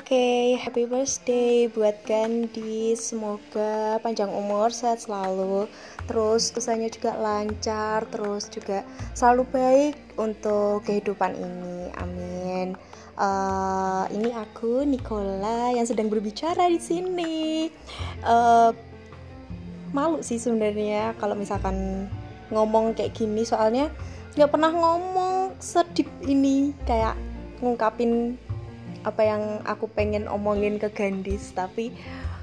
Oke, happy birthday buat Gandhi. Semoga panjang umur, sehat selalu. Terus usahanya juga lancar, terus juga selalu baik untuk kehidupan ini. Amin. Uh, ini aku Nicola yang sedang berbicara di sini. Uh, malu sih sebenarnya kalau misalkan ngomong kayak gini, soalnya nggak pernah ngomong sedip ini kayak ngungkapin apa yang aku pengen omongin ke Gandis tapi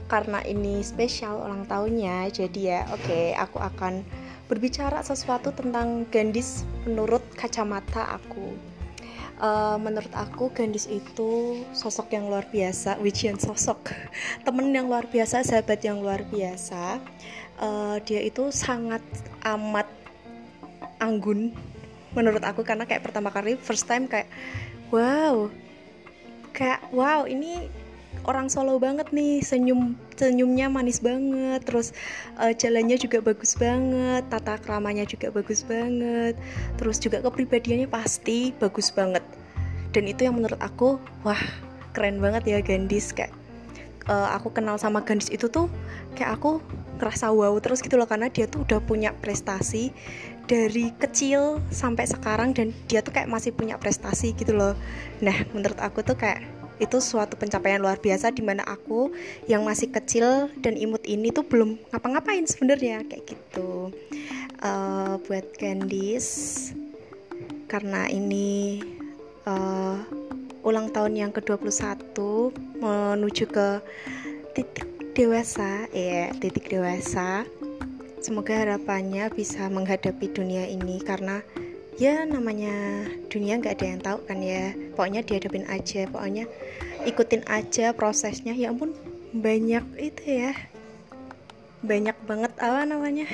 karena ini spesial ulang tahunnya jadi ya oke okay, aku akan berbicara sesuatu tentang Gandis menurut kacamata aku. Uh, menurut aku Gandis itu sosok yang luar biasa wijian sosok temen yang luar biasa sahabat yang luar biasa. Uh, dia itu sangat amat anggun menurut aku karena kayak pertama kali first time kayak wow kayak wow ini orang Solo banget nih senyum senyumnya manis banget terus uh, jalannya juga bagus banget tata keramanya juga bagus banget terus juga kepribadiannya pasti bagus banget. Dan itu yang menurut aku wah keren banget ya Gandis kayak uh, aku kenal sama Gandis itu tuh kayak aku ngerasa wow terus gitu loh karena dia tuh udah punya prestasi dari kecil sampai sekarang dan dia tuh kayak masih punya prestasi gitu loh. Nah menurut aku tuh kayak itu suatu pencapaian luar biasa di mana aku yang masih kecil dan imut ini tuh belum ngapa-ngapain sebenarnya kayak gitu. Uh, buat Candice karena ini uh, ulang tahun yang ke-21 menuju ke titik dewasa ya titik dewasa Semoga harapannya bisa menghadapi dunia ini karena ya namanya dunia nggak ada yang tahu kan ya. Pokoknya dihadapin aja, pokoknya ikutin aja prosesnya. Ya ampun, banyak itu ya. Banyak banget apa namanya?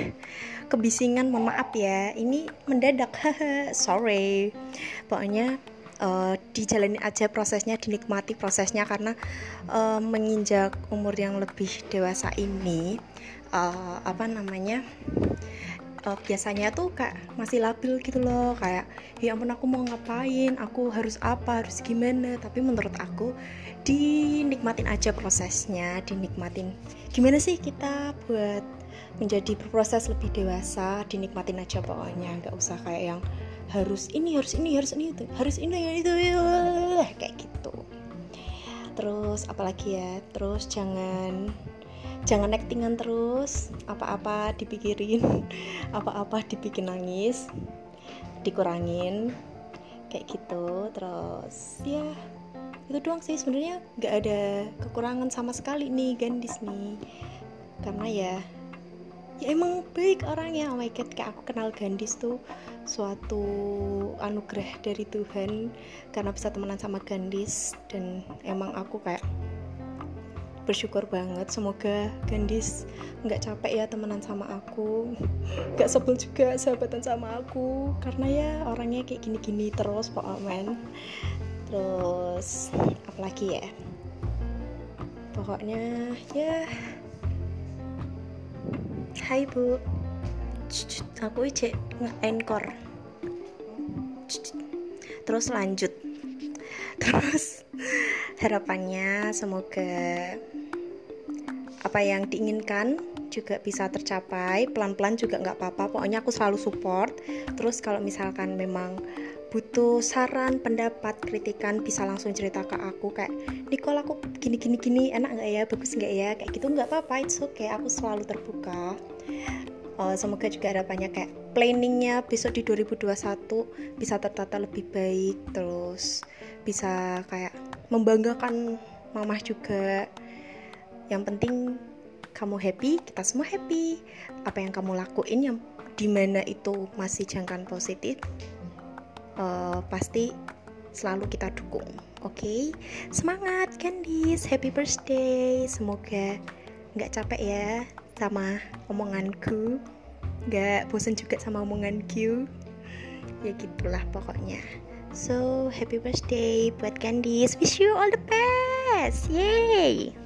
kebisingan, mohon maaf ya. Ini mendadak. Sorry. Pokoknya uh, dijalani aja prosesnya dinikmati prosesnya karena uh, menginjak umur yang lebih dewasa ini uh, apa namanya uh, biasanya tuh kayak masih labil gitu loh kayak ya ampun aku mau ngapain? Aku harus apa? Harus gimana? Tapi menurut aku dinikmatin aja prosesnya dinikmatin. Gimana sih kita buat menjadi berproses lebih dewasa? Dinikmatin aja pokoknya nggak usah kayak yang harus ini harus ini harus ini itu harus ini itu kayak gitu. Terus apalagi ya? Terus jangan jangan actingan terus apa-apa dipikirin apa-apa dibikin nangis dikurangin kayak gitu. Terus ya itu doang sih. Sebenarnya nggak ada kekurangan sama sekali nih Gandis nih. Karena ya ya emang baik orangnya. Oh my god kayak aku kenal Gandis tuh suatu anugerah dari Tuhan karena bisa temenan sama Gandis dan emang aku kayak bersyukur banget. Semoga Gandis nggak capek ya temenan sama aku nggak sebel juga sahabatan sama aku karena ya orangnya kayak gini-gini terus Pak Amen. Terus apalagi ya? Pokoknya ya Hai bu. Aku cek nge-encore terus lanjut. Terus harapannya semoga apa yang diinginkan juga bisa tercapai. Pelan-pelan juga nggak apa-apa. Pokoknya aku selalu support. Terus kalau misalkan memang butuh saran pendapat kritikan bisa langsung cerita ke aku. Kayak Nicole aku gini gini gini. Enak nggak ya? Bagus nggak ya? Kayak gitu. Nggak apa-apa. Itu oke okay. aku selalu terbuka uh, semoga juga harapannya kayak planningnya besok di 2021 bisa tertata lebih baik terus bisa kayak membanggakan mamah juga. Yang penting kamu happy kita semua happy. Apa yang kamu lakuin yang di mana itu masih jangkaan positif uh, pasti selalu kita dukung oke? Okay? semangat Candice. Happy birthday. Semoga nggak capek ya sama omonganku. Nggak bosan juga sama omonganku. Ya gitulah pokoknya. So happy birthday buat Candice. Wish you all the best. Yay